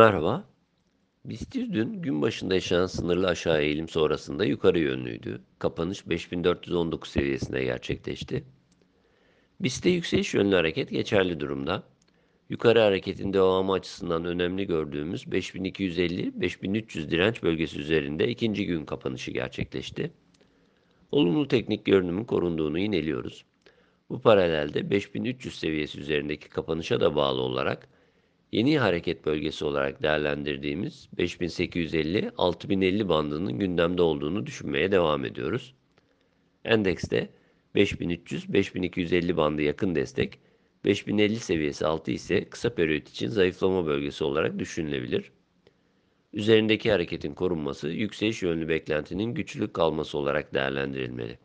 Merhaba. BIST dün gün başında yaşanan sınırlı aşağı eğilim sonrasında yukarı yönlüydü. Kapanış 5419 seviyesine gerçekleşti. BIST'te yükseliş yönlü hareket geçerli durumda. Yukarı hareketin devamı açısından önemli gördüğümüz 5250-5300 direnç bölgesi üzerinde ikinci gün kapanışı gerçekleşti. Olumlu teknik görünümün korunduğunu ineliyoruz. Bu paralelde 5300 seviyesi üzerindeki kapanışa da bağlı olarak yeni hareket bölgesi olarak değerlendirdiğimiz 5850-6050 bandının gündemde olduğunu düşünmeye devam ediyoruz. Endekste 5300-5250 bandı yakın destek, 5050 seviyesi altı ise kısa periyot için zayıflama bölgesi olarak düşünülebilir. Üzerindeki hareketin korunması yükseliş yönlü beklentinin güçlü kalması olarak değerlendirilmeli.